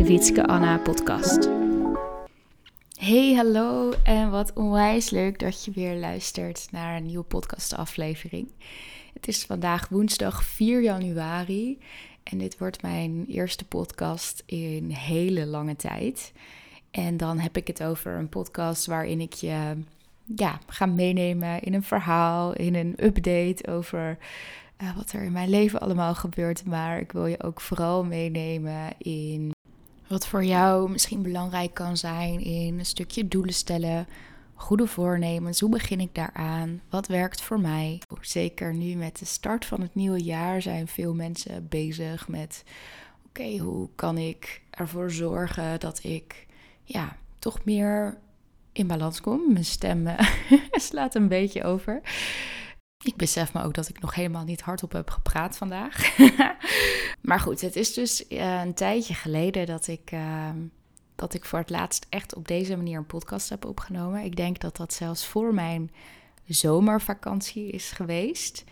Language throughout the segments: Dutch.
de Wietske Anna podcast. Hey, hallo en wat onwijs leuk dat je weer luistert naar een nieuwe podcastaflevering. Het is vandaag woensdag 4 januari en dit wordt mijn eerste podcast in hele lange tijd. En dan heb ik het over een podcast waarin ik je ja, ga meenemen in een verhaal, in een update over uh, wat er in mijn leven allemaal gebeurt. Maar ik wil je ook vooral meenemen in wat voor jou misschien belangrijk kan zijn in een stukje doelen stellen, goede voornemens. Hoe begin ik daaraan? Wat werkt voor mij? Zeker nu met de start van het nieuwe jaar zijn veel mensen bezig met: oké, hoe kan ik ervoor zorgen dat ik ja, toch meer in balans kom? Mijn stem slaat een beetje over. Ik besef me ook dat ik nog helemaal niet hardop heb gepraat vandaag. maar goed, het is dus uh, een tijdje geleden dat ik, uh, dat ik voor het laatst echt op deze manier een podcast heb opgenomen. Ik denk dat dat zelfs voor mijn zomervakantie is geweest.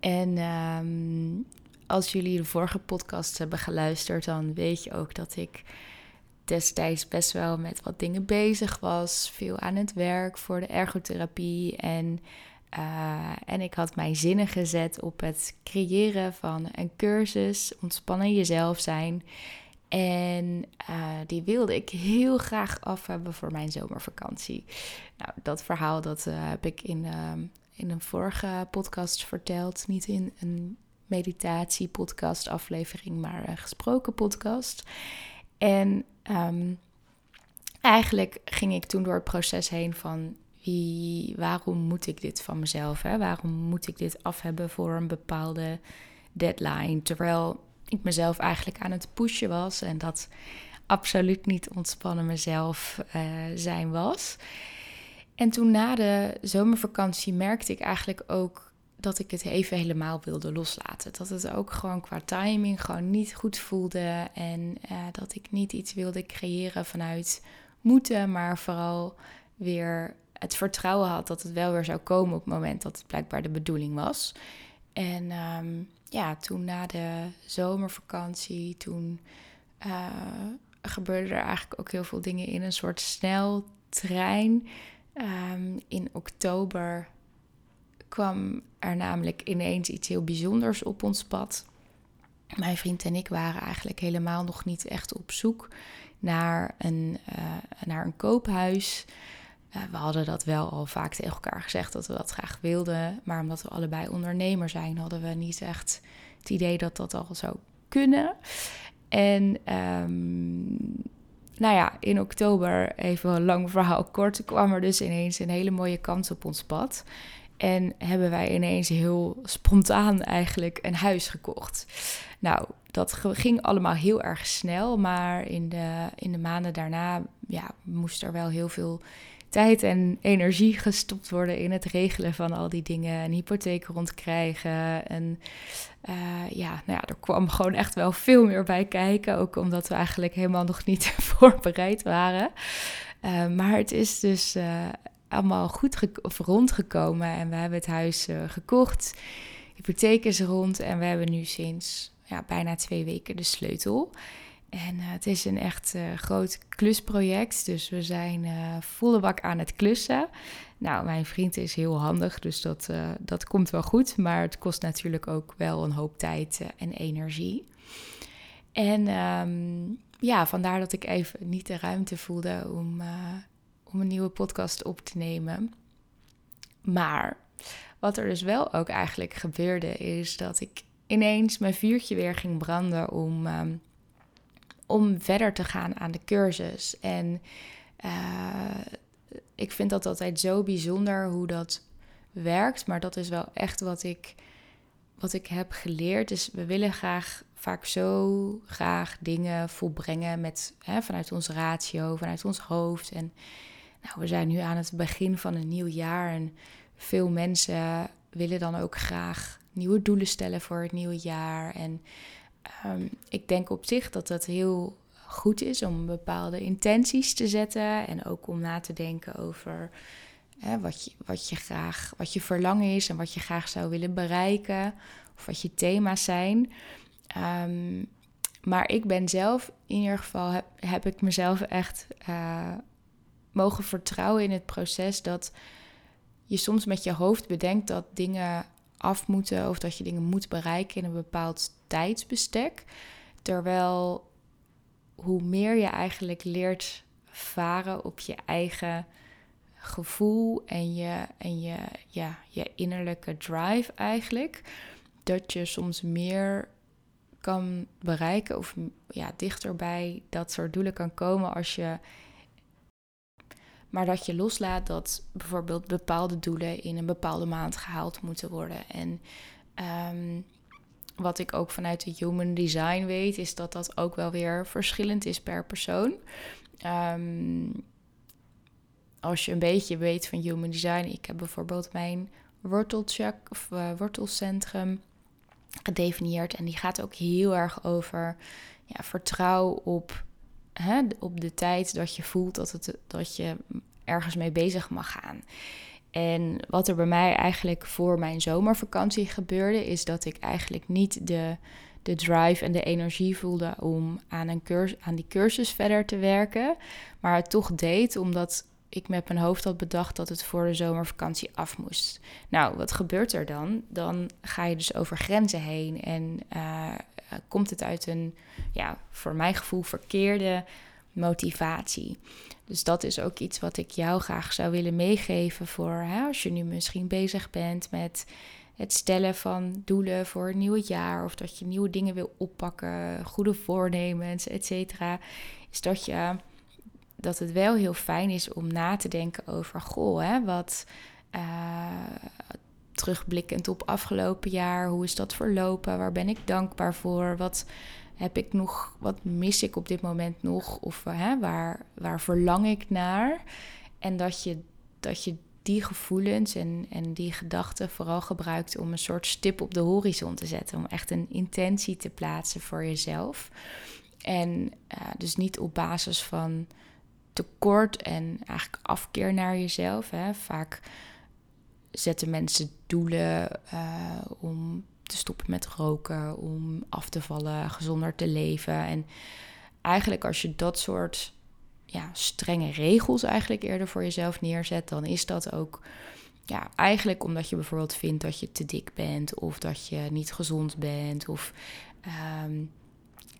En um, als jullie de vorige podcast hebben geluisterd, dan weet je ook dat ik destijds best wel met wat dingen bezig was. Veel aan het werk voor de ergotherapie en uh, en ik had mijn zinnen gezet op het creëren van een cursus, ontspannen jezelf zijn. En uh, die wilde ik heel graag af hebben voor mijn zomervakantie. Nou, dat verhaal dat uh, heb ik in, in een vorige podcast verteld. Niet in een meditatie-podcast aflevering, maar een gesproken podcast. En um, eigenlijk ging ik toen door het proces heen van wie, waarom moet ik dit van mezelf? Hè? Waarom moet ik dit af hebben voor een bepaalde deadline? Terwijl ik mezelf eigenlijk aan het pushen was en dat absoluut niet ontspannen mezelf uh, zijn was. En toen na de zomervakantie merkte ik eigenlijk ook dat ik het even helemaal wilde loslaten. Dat het ook gewoon qua timing gewoon niet goed voelde. En uh, dat ik niet iets wilde creëren vanuit moeten, maar vooral weer het vertrouwen had dat het wel weer zou komen op het moment dat het blijkbaar de bedoeling was. En um, ja, toen na de zomervakantie, toen uh, gebeurde er eigenlijk ook heel veel dingen in een soort sneltrein. Um, in oktober kwam er namelijk ineens iets heel bijzonders op ons pad. Mijn vriend en ik waren eigenlijk helemaal nog niet echt op zoek naar een, uh, naar een koophuis we hadden dat wel al vaak tegen elkaar gezegd dat we dat graag wilden. Maar omdat we allebei ondernemer zijn, hadden we niet echt het idee dat dat al zou kunnen. En um, nou ja, in oktober, even een lang verhaal kort, kwam er dus ineens een hele mooie kans op ons pad. En hebben wij ineens heel spontaan eigenlijk een huis gekocht. Nou, dat ging allemaal heel erg snel, maar in de, in de maanden daarna ja, moest er wel heel veel tijd en energie gestopt worden in het regelen van al die dingen. Een hypotheek rondkrijgen. En uh, ja, nou ja, er kwam gewoon echt wel veel meer bij kijken. Ook omdat we eigenlijk helemaal nog niet voorbereid waren. Uh, maar het is dus uh, allemaal goed of rondgekomen. En we hebben het huis gekocht. De hypotheek is rond. En we hebben nu sinds ja, bijna twee weken de sleutel. En uh, het is een echt uh, groot klusproject, dus we zijn uh, volle bak aan het klussen. Nou, mijn vriend is heel handig, dus dat, dat komt wel goed. Maar het kost natuurlijk ook wel een hoop tijd en energie. En um, ja, vandaar dat ik even niet de ruimte voelde om, om een nieuwe podcast op te nemen. Maar wat er dus wel ook eigenlijk gebeurde, is dat ik ineens mijn vuurtje weer ging branden om... Um, om verder te gaan aan de cursus. En uh, ik vind dat altijd zo bijzonder hoe dat werkt. Maar dat is wel echt wat ik, wat ik heb geleerd. Dus we willen graag vaak zo graag dingen volbrengen met, hè, vanuit ons ratio, vanuit ons hoofd. En nou, we zijn nu aan het begin van een nieuw jaar en veel mensen willen dan ook graag nieuwe doelen stellen voor het nieuwe jaar. En um, ik denk op zich dat dat heel goed is om bepaalde intenties te zetten en ook om na te denken over hè, wat, je, wat je graag, wat je verlangen is en wat je graag zou willen bereiken of wat je thema's zijn. Um, maar ik ben zelf, in ieder geval, heb, ik mezelf echt uh, mogen vertrouwen in het proces dat je soms met je hoofd bedenkt dat dingen af moeten of dat je dingen moet bereiken in een bepaald tijdsbestek. Terwijl hoe meer je eigenlijk leert varen op je eigen gevoel en je, en je, ja, je innerlijke drive eigenlijk, dat je soms meer kan bereiken of ja, dichterbij dat soort doelen kan komen als je. Maar dat je loslaat dat bijvoorbeeld bepaalde doelen in een bepaalde maand gehaald moeten worden. En um, wat ik ook vanuit de human design weet, is dat dat ook wel weer verschillend is per persoon. Um, als je een beetje weet van human design, ik heb bijvoorbeeld mijn wortelchak of uh, wortelcentrum gedefinieerd en die gaat ook heel erg over ja, vertrouw op, op de tijd dat je voelt dat, het, dat je ergens mee bezig mag gaan. En wat er bij mij eigenlijk voor mijn zomervakantie gebeurde, is dat ik eigenlijk niet de, de drive en de energie voelde om aan, een cursus, aan die cursus verder te werken. Maar het toch deed omdat ik met mijn hoofd had bedacht dat het voor de zomervakantie af moest. Nou, wat gebeurt er dan? Dan ga je dus over grenzen heen en uh, komt het uit een, ja, voor mijn gevoel verkeerde motivatie. Dus dat is ook iets wat ik jou graag zou willen meegeven voor hè, als je nu misschien bezig bent met het stellen van doelen voor het nieuwe jaar of dat je nieuwe dingen wil oppakken, goede voornemens, et cetera, is dat je dat het wel heel fijn is om na te denken over goh, hè, wat uh, terugblikkend op afgelopen jaar, hoe is dat verlopen, waar ben ik dankbaar voor, wat heb ik nog, wat mis ik op dit moment nog? Of hè, waar, waar verlang ik naar? En dat je, dat je die gevoelens en, en die gedachten vooral gebruikt om een soort stip op de horizon te zetten. Om echt een intentie te plaatsen voor jezelf. En uh, dus niet op basis van tekort en eigenlijk afkeer naar jezelf. Hè. Vaak zetten mensen doelen uh, om te stoppen met roken, om af te vallen, gezonder te leven. En eigenlijk als je dat soort ja, strenge regels eigenlijk eerder voor jezelf neerzet, dan is dat ook ja, eigenlijk omdat je bijvoorbeeld vindt dat je te dik bent of dat je niet gezond bent of um,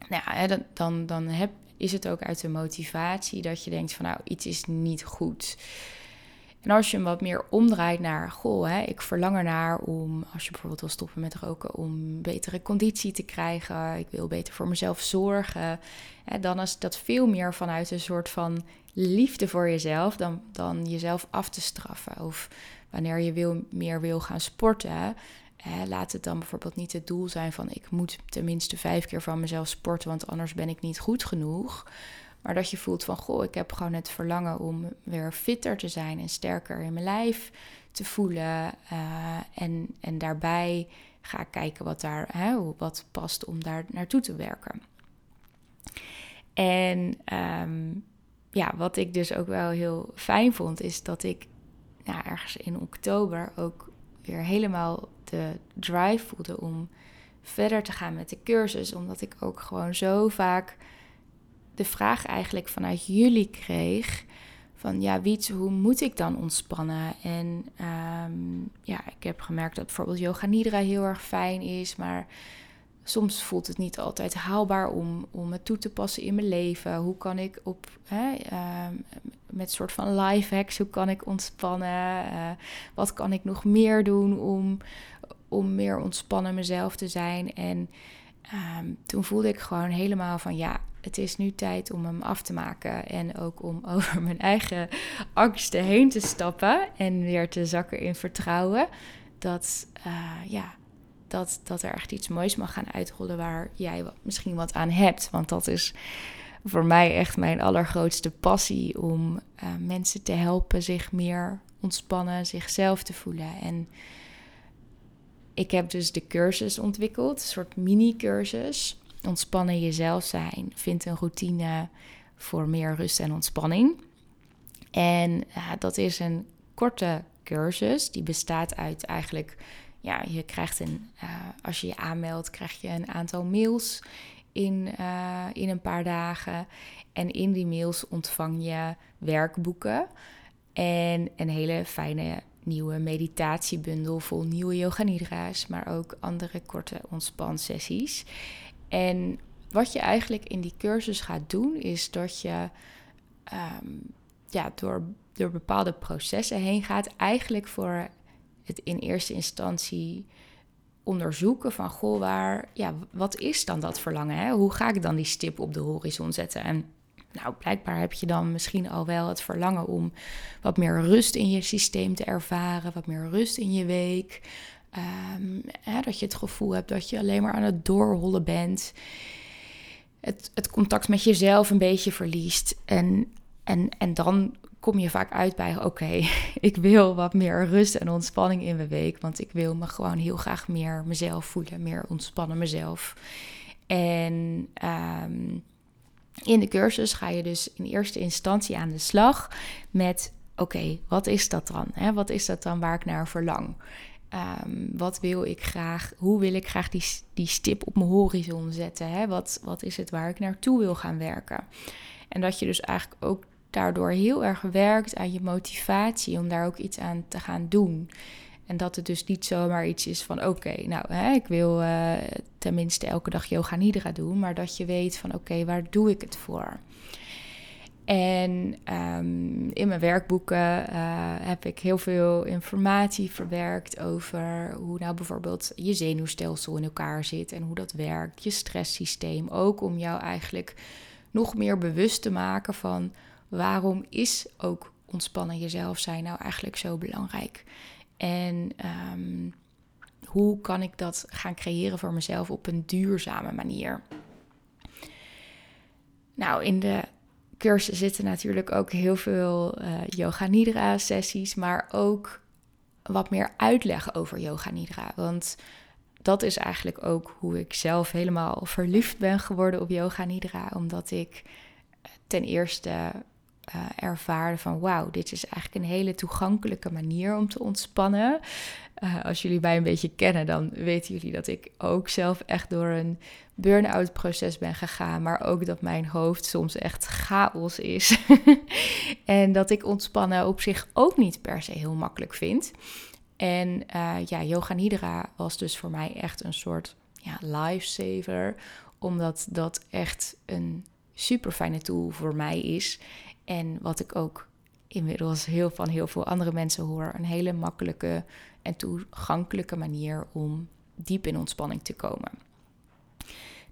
nou ja, dan, dan, dan heb, is het ook uit de motivatie dat je denkt van nou iets is niet goed. En als je hem wat meer omdraait naar, goh, hè, ik verlang ernaar om, als je bijvoorbeeld wil stoppen met roken, om betere conditie te krijgen, ik wil beter voor mezelf zorgen, hè, dan is dat veel meer vanuit een soort van liefde voor jezelf dan, dan jezelf af te straffen. Of wanneer je wil, meer wil gaan sporten, hè, laat het dan bijvoorbeeld niet het doel zijn van ik moet tenminste vijf keer van mezelf sporten, want anders ben ik niet goed genoeg. Maar dat je voelt van, goh, ik heb gewoon het verlangen om weer fitter te zijn en sterker in mijn lijf te voelen. Uh, en, en daarbij ga ik kijken wat, daar, hè, wat past om daar naartoe te werken. En um, ja, wat ik dus ook wel heel fijn vond, is dat ik nou, ergens in oktober ook weer helemaal de drive voelde om verder te gaan met de cursus. Omdat ik ook gewoon zo vaak de vraag eigenlijk vanuit jullie kreeg. Van ja, Wiets, hoe moet ik dan ontspannen? En ehm, ja, ik heb gemerkt dat bijvoorbeeld yoga nidra heel erg fijn is. Maar soms voelt het niet altijd haalbaar om, om het toe te passen in mijn leven. Hoe kan ik op, hè, uh, met soort van life hacks, hoe kan ik ontspannen? Uh, wat kan ik nog meer doen om, om meer ontspannen mezelf te zijn? En um, toen voelde ik gewoon helemaal van ja, het is nu tijd om hem af te maken. En ook om over mijn eigen angsten heen te stappen. En weer te zakken in vertrouwen. Dat, uh, ja, dat, dat er echt iets moois mag gaan uitrollen waar jij misschien wat aan hebt. Want dat is voor mij echt mijn allergrootste passie om uh, mensen te helpen zich meer ontspannen, zichzelf te voelen. En ik heb dus de cursus ontwikkeld, een soort mini-cursus. Ontspannen jezelf zijn. Vind een routine voor meer rust en ontspanning. En dat is een korte cursus. Die bestaat uit eigenlijk, ja, je krijgt een, uh, als je je aanmeldt, krijg je een aantal mails in, uh, in een paar dagen. En in die mails ontvang je werkboeken en een hele fijne nieuwe meditatiebundel vol nieuwe yoga nidra's, maar ook andere korte ontspansessies. En wat je eigenlijk in die cursus gaat doen, is dat je um, ja, door, door bepaalde processen heen gaat. Eigenlijk voor het in eerste instantie onderzoeken van, goh, waar, ja, wat is dan dat verlangen? Hè? Hoe ga ik dan die stip op de horizon zetten? En nou, blijkbaar heb je dan misschien al wel het verlangen om wat meer rust in je systeem te ervaren, wat meer rust in je week. Um, hè, dat je het gevoel hebt dat je alleen maar aan het doorhollen bent. Het, het contact met jezelf een beetje verliest. En, en, en dan kom je vaak uit bij: oké, ik wil wat meer rust en ontspanning in mijn week. Want ik wil me gewoon heel graag meer mezelf voelen, meer ontspannen mezelf. En um, in de cursus ga je dus in eerste instantie aan de slag met: oké, wat is dat dan? Hè? Wat is dat dan waar ik naar verlang? Um, wat wil ik graag? Hoe wil ik graag die, die stip op mijn horizon zetten? Hè? Wat, wat is het waar ik naartoe wil gaan werken? En dat je dus eigenlijk ook daardoor heel erg werkt aan je motivatie om daar ook iets aan te gaan doen. En dat het dus niet zomaar iets is van oké, nou hè, ik wil uh, tenminste elke dag yoga nidra doen, maar dat je weet van oké, waar doe ik het voor? En um, in mijn werkboeken uh, heb ik heel veel informatie verwerkt over hoe nou bijvoorbeeld je zenuwstelsel in elkaar zit en hoe dat werkt, je stresssysteem. Ook om jou eigenlijk nog meer bewust te maken van waarom is ook ontspannen jezelf zijn nou eigenlijk zo belangrijk? En ehm, hoe kan ik dat gaan creëren voor mezelf op een duurzame manier? Nou, in de cursus zitten natuurlijk ook heel veel uh, yoga nidra sessies, maar ook wat meer uitleg over yoga nidra. Want dat is eigenlijk ook hoe ik zelf helemaal verliefd ben geworden op yoga nidra, omdat ik ten eerste uh, ervaarde van wauw, dit is eigenlijk een hele toegankelijke manier om te ontspannen. Uh, als jullie mij een beetje kennen, dan weten jullie dat ik ook zelf echt door een burn-out proces ben gegaan, maar ook dat mijn hoofd soms echt chaos is. en dat ik ontspannen op zich ook niet per se heel makkelijk vind. En uh, ja, Yoga Nidra was dus voor mij echt een soort ja, lifesaver, omdat dat echt een super fijne tool voor mij is. En wat ik ook inmiddels heel van heel veel andere mensen hoor, een hele makkelijke en toegankelijke manier om diep in ontspanning te komen.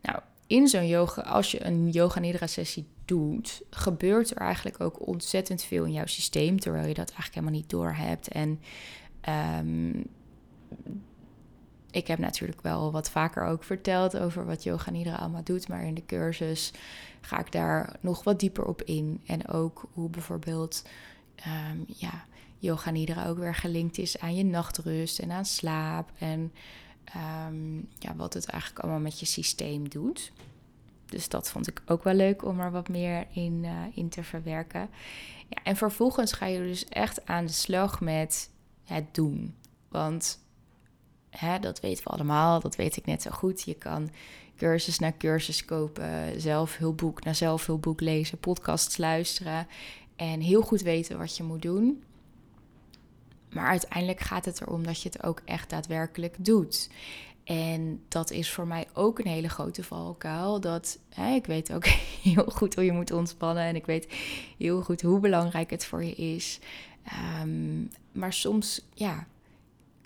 Nou, in zo'n yoga, als je een yoga nidra sessie doet, gebeurt er eigenlijk ook ontzettend veel in jouw systeem, terwijl je dat eigenlijk helemaal niet door hebt. En um, ik heb natuurlijk wel wat vaker ook verteld over wat yoga nidra allemaal doet, maar in de cursus ga ik daar nog wat dieper op in. En ook hoe bijvoorbeeld um, ja, yoga nidra ook weer gelinkt is aan je nachtrust en aan slaap. En um, ja, wat het eigenlijk allemaal met je systeem doet. Dus dat vond ik ook wel leuk om er wat meer in, uh, in te verwerken. Ja, en vervolgens ga je dus echt aan de slag met het doen. Want hè, dat weten we allemaal, dat weet ik net zo goed. Je kan cursus na cursus kopen, zelfhulpboek na zelfhulpboek lezen, podcasts luisteren en heel goed weten wat je moet doen. Maar uiteindelijk gaat het erom dat je het ook echt daadwerkelijk doet. En dat is voor mij ook een hele grote valkuil. Dat hè, ik weet ook heel goed hoe je moet ontspannen. En ik weet heel goed hoe belangrijk het voor je is. Um, maar soms, ja,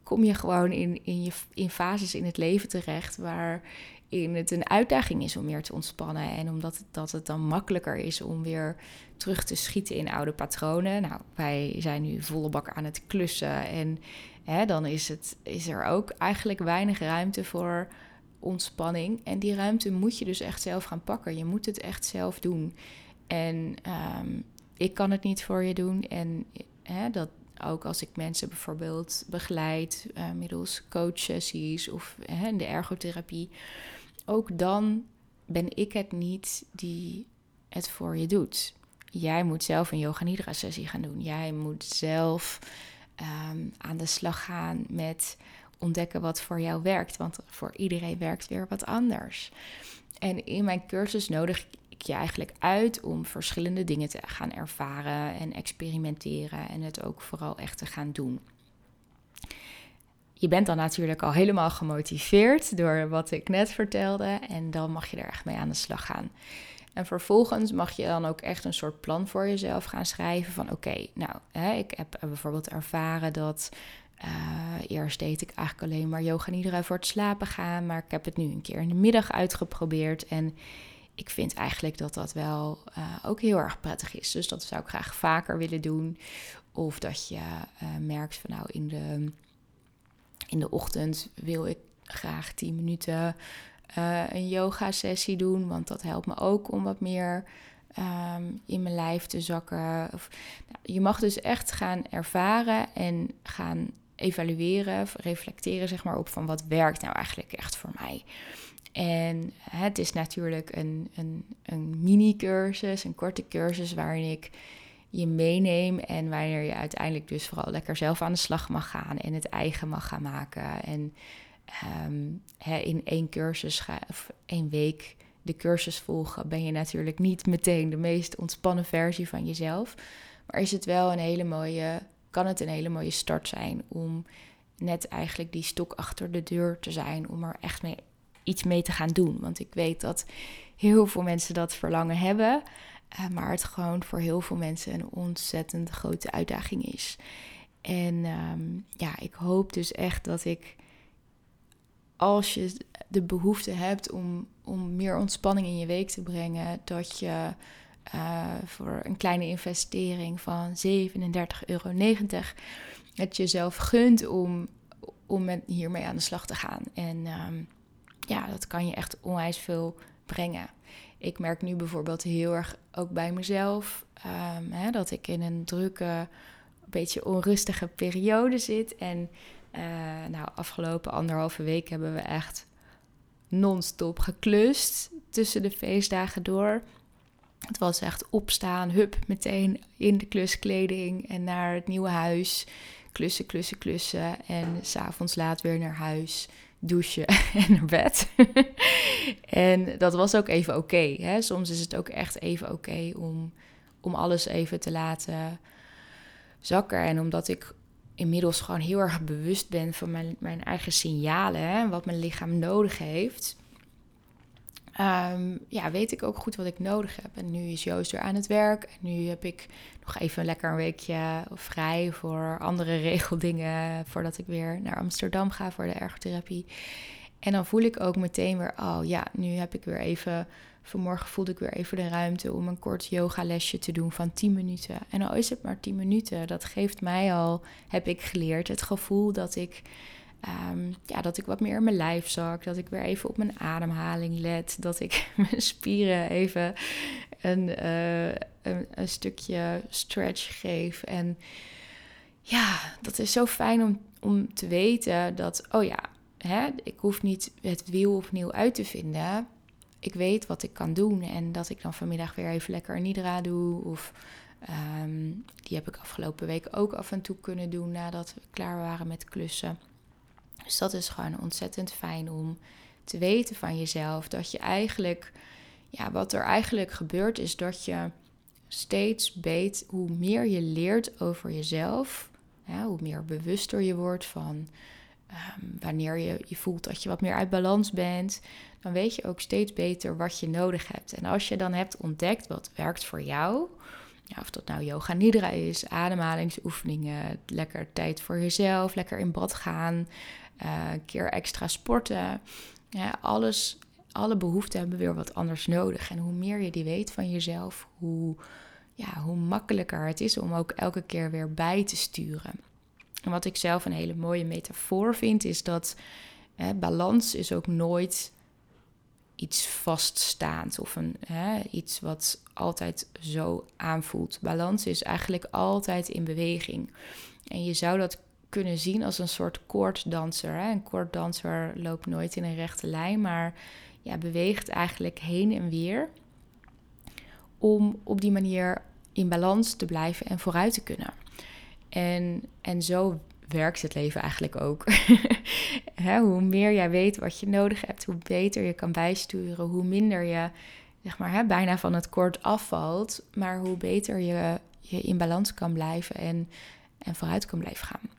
kom je gewoon in, in, je, in fases in het leven terecht waar waarin het een uitdaging is om meer te ontspannen. En omdat het, dat het dan makkelijker is om weer terug te schieten in oude patronen. Nou, wij zijn nu volle bak aan het klussen. En hè, dan is, het, is er ook eigenlijk weinig ruimte voor ontspanning. En die ruimte moet je dus echt zelf gaan pakken. Je moet het echt zelf doen. En ehm, ik kan het niet voor je doen. En hè, dat, ook als ik mensen bijvoorbeeld begeleid uh, middels coachsessies of hè, de ergotherapie, ook dan ben ik het niet die het voor je doet. Jij moet zelf een yoga nidra sessie gaan doen. Jij moet zelf um, aan de slag gaan met ontdekken wat voor jou werkt. Want voor iedereen werkt weer wat anders. En in mijn cursus nodig ik je eigenlijk uit om verschillende dingen te gaan ervaren en experimenteren en het ook vooral echt te gaan doen. Je bent dan natuurlijk al helemaal gemotiveerd door wat ik net vertelde en dan mag je er echt mee aan de slag gaan. En vervolgens mag je dan ook echt een soort plan voor jezelf gaan schrijven van oké, nou, hè, ik heb bijvoorbeeld ervaren dat uh, eerst deed ik eigenlijk alleen maar yoga nidra voor het slapen gaan, maar ik heb het nu een keer in de middag uitgeprobeerd en ik vind eigenlijk dat dat wel uh, ook heel erg prettig is. Dus dat zou ik graag vaker willen doen. Of dat je uh, merkt van nou in de, in de ochtend wil ik graag 10 minuten uh, een yoga sessie doen. Want dat helpt me ook om wat meer um, in mijn lijf te zakken. Of, nou, je mag dus echt gaan ervaren en gaan evalueren, reflecteren zeg maar op van wat werkt nou eigenlijk echt voor mij. En het is natuurlijk een, een, een mini-cursus, een korte cursus waarin ik je meeneem en wanneer je uiteindelijk dus vooral lekker zelf aan de slag mag gaan en het eigen mag gaan maken. En um, in één cursus of één week de cursus volgen, ben je natuurlijk niet meteen de meest ontspannen versie van jezelf. Maar is het wel een hele mooie, kan het een hele mooie start zijn om net eigenlijk die stok achter de deur te zijn, om er echt mee iets mee te gaan doen. Want ik weet dat heel veel mensen dat verlangen hebben. Uh, maar het gewoon voor heel veel mensen een ontzettend grote uitdaging is. En um, ja, ik hoop dus echt dat ik, als je de behoefte hebt om, om meer ontspanning in je week te brengen, dat je uh, voor een kleine investering van 37,90 euro het jezelf gunt om, om met, hiermee aan de slag te gaan. En um, ja, dat kan je echt onwijs veel brengen. Ik merk nu bijvoorbeeld heel erg ook bij mezelf um, hè, dat ik in een drukke, beetje onrustige periode zit. En uh, nou, afgelopen anderhalve week hebben we echt non-stop geklust tussen de feestdagen door. Het was echt opstaan, hup, meteen in de kluskleding en naar het nieuwe huis. Klussen, klussen, klussen. En s'avonds laat weer naar huis douchen en naar bed. en dat was ook even oké. Soms is het ook echt even oké om, om alles even te laten zakken. En omdat ik inmiddels gewoon heel erg bewust ben van mijn, mijn eigen signalen en wat mijn lichaam nodig heeft. Um, ja, weet ik ook goed wat ik nodig heb. En nu is Joost weer aan het werk. En nu heb ik nog even lekker een weekje vrij voor andere regeldingen. Voordat ik weer naar Amsterdam ga voor de ergotherapie. En dan voel ik ook meteen weer, oh ja, nu heb ik weer even. Vanmorgen voelde ik weer even de ruimte om een kort yogalesje te doen van 10 minuten. En al is het maar 10 minuten, dat geeft mij al, heb ik geleerd, het gevoel dat ik Ehm, ja, dat ik wat meer in mijn lijf zak. Dat ik weer even op mijn ademhaling let. Dat ik mijn spieren even een, uh, een, een, stukje stretch geef. En ja, dat is zo fijn om, om te weten dat, oh ja, hè, ik hoef niet het wiel opnieuw uit te vinden. Ik weet wat ik kan doen. En dat ik dan vanmiddag weer even lekker nidra doe. Of um, die heb ik afgelopen week ook af en toe kunnen doen nadat we klaar waren met klussen. Dus dat is gewoon ontzettend fijn om te weten van jezelf. Dat je eigenlijk, ja, wat er eigenlijk gebeurt is dat je steeds weet hoe meer je leert over jezelf, ja, hoe meer bewuster je wordt van um, wanneer je, je voelt dat je wat meer uit balans bent, dan weet je ook steeds beter wat je nodig hebt. En als je dan hebt ontdekt wat werkt voor jou, ja, of dat nou yoga nidra is, ademhalingsoefeningen, lekker tijd voor jezelf, lekker in bad gaan, een keer extra sporten. Alles, alle behoeften hebben weer wat anders nodig. En hoe meer je die weet van jezelf, hoe, ja, hoe makkelijker het is om ook elke keer weer bij te sturen. En wat ik zelf een hele mooie metafoor vind, is dat hè, balans is ook nooit iets vaststaand of een, hè, iets wat altijd zo aanvoelt. Balans is eigenlijk altijd in beweging. En je zou dat kunnen zien als een soort koorddanser. Hè? Een koorddanser loopt nooit in een rechte lijn, maar ja, beweegt eigenlijk heen en weer om op die manier in balans te blijven en vooruit te kunnen. En, en zo werkt het leven eigenlijk ook. hoe meer jij weet wat je nodig hebt, hoe beter je kan bijsturen, hoe minder je zeg maar, bijna van het koord afvalt, maar hoe beter je, je in balans kan blijven en, en vooruit kan blijven gaan.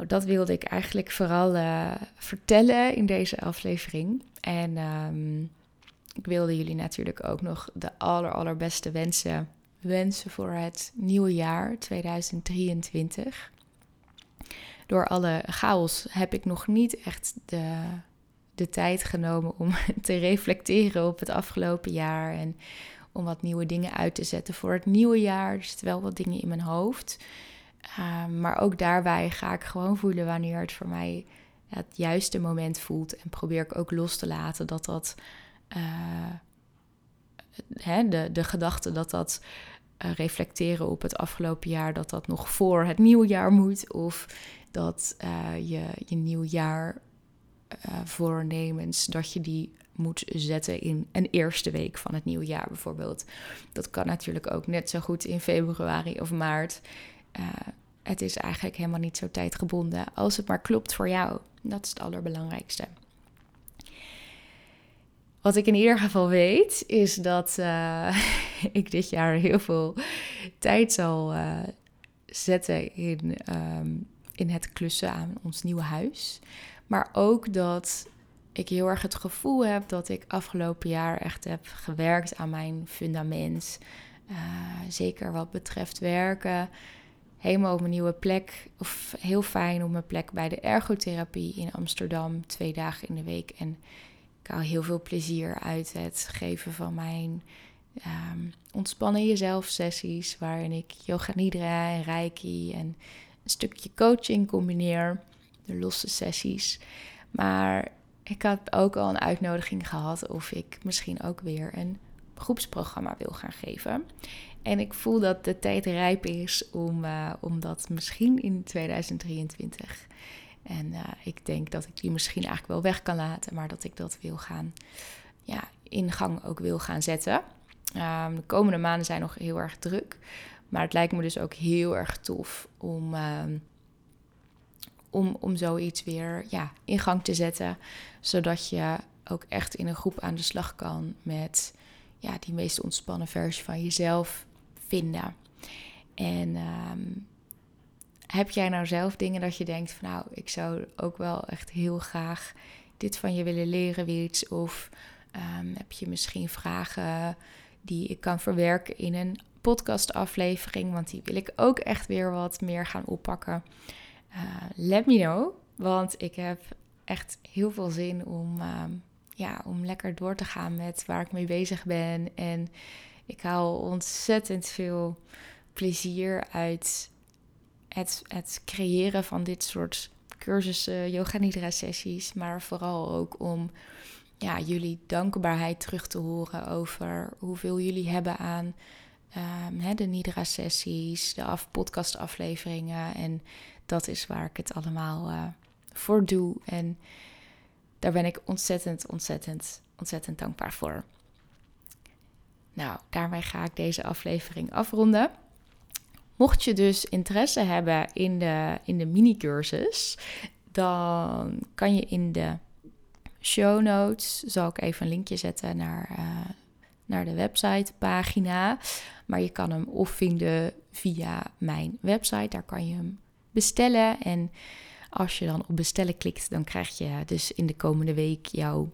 Nou, dat wilde ik eigenlijk vooral uh, vertellen in deze aflevering. En um, ik wilde jullie natuurlijk ook nog de aller, allerbeste wensen wensen voor het nieuwe jaar 2023. Door alle chaos heb ik nog niet echt de, de tijd genomen om te reflecteren op het afgelopen jaar en om wat nieuwe dingen uit te zetten voor het nieuwe jaar. Er zitten wel wat dingen in mijn hoofd. Ehm, maar ook daarbij ga ik gewoon voelen wanneer het voor mij het juiste moment voelt. En probeer ik ook los te laten dat dat. Uh, hè, de, de gedachte dat dat uh, reflecteren op het afgelopen jaar, dat dat nog voor het nieuwe jaar moet. Of dat uh, je je nieuwjaar voornemens, dat je die moet zetten in een eerste week van het nieuwe jaar bijvoorbeeld. Dat kan natuurlijk ook net zo goed in februari of maart. Uh, het is eigenlijk helemaal niet zo tijdgebonden als het maar klopt voor jou. Dat is het allerbelangrijkste. Wat ik in ieder geval weet, is dat uh, ik dit jaar heel veel tijd zal uh, zetten in, um, in het klussen aan ons nieuwe huis. Maar ook dat ik heel erg het gevoel heb dat ik afgelopen jaar echt heb gewerkt aan mijn fundament. Zeker wat betreft werken helemaal op mijn nieuwe plek. Of heel fijn op mijn plek bij de ergotherapie in Amsterdam. Twee dagen in de week. En ik haal heel veel plezier uit het geven van mijn um, ontspannen jezelf sessies. Waarin ik yoga nidra en reiki en een stukje coaching combineer. De losse sessies. Maar ik had ook al een uitnodiging gehad of ik misschien ook weer een groepsprogramma wil gaan geven. En ik voel dat de tijd rijp is om, uh, om dat misschien in 2023. En uh, ik denk dat ik die misschien eigenlijk wel weg kan laten, maar dat ik dat wil gaan, ja, in gang ook wil gaan zetten. Um, de komende maanden zijn nog heel erg druk. Maar het lijkt me dus ook heel erg tof om, uh, om, om zoiets weer ja, in gang te zetten. Zodat je ook echt in een groep aan de slag kan met ja, die meest ontspannen versie van jezelf vinden. En ehm, heb jij nou zelf dingen dat je denkt van nou, ik zou ook wel echt heel graag dit van je willen leren, weer iets? Of ehm, heb je misschien vragen die ik kan verwerken in een podcastaflevering? Want die wil ik ook echt weer wat meer gaan oppakken. Uh, let me know, want ik heb echt heel veel zin om, ehm, ja, om lekker door te gaan met waar ik mee bezig ben. En ik haal ontzettend veel plezier uit het, het creëren van dit soort cursussen, yoga nidra sessies, maar vooral ook om ja, jullie dankbaarheid terug te horen over hoeveel jullie hebben aan um, de nidra sessies, de af, podcast afleveringen. En dat is waar ik het allemaal uh, voor doe. En daar ben ik ontzettend, ontzettend, ontzettend dankbaar voor. Nou, daarmee ga ik deze aflevering afronden. Mocht je dus interesse hebben in de, in de mini-cursus, dan kan je in de show notes, zal ik even een linkje zetten naar, uh, naar de websitepagina. Maar je kan hem of vinden via mijn website, daar kan je hem bestellen. En als je dan op bestellen klikt, dan krijg je dus in de komende week jouw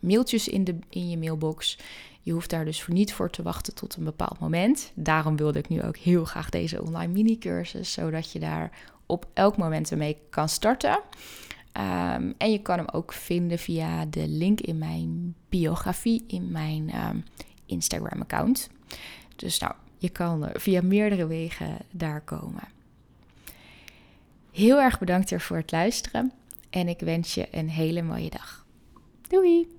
mailtjes in, de, in je mailbox. Je hoeft daar dus voor niet voor te wachten tot een bepaald moment. Daarom wilde ik nu ook heel graag deze online mini-cursus, zodat je daar op elk moment ermee kan starten. Ehm, en je kan hem ook vinden via de link in mijn biografie in mijn um, Instagram-account. Dus nou, je kan via meerdere wegen daar komen. Heel erg bedankt voor het luisteren en ik wens je een hele mooie dag. Doei!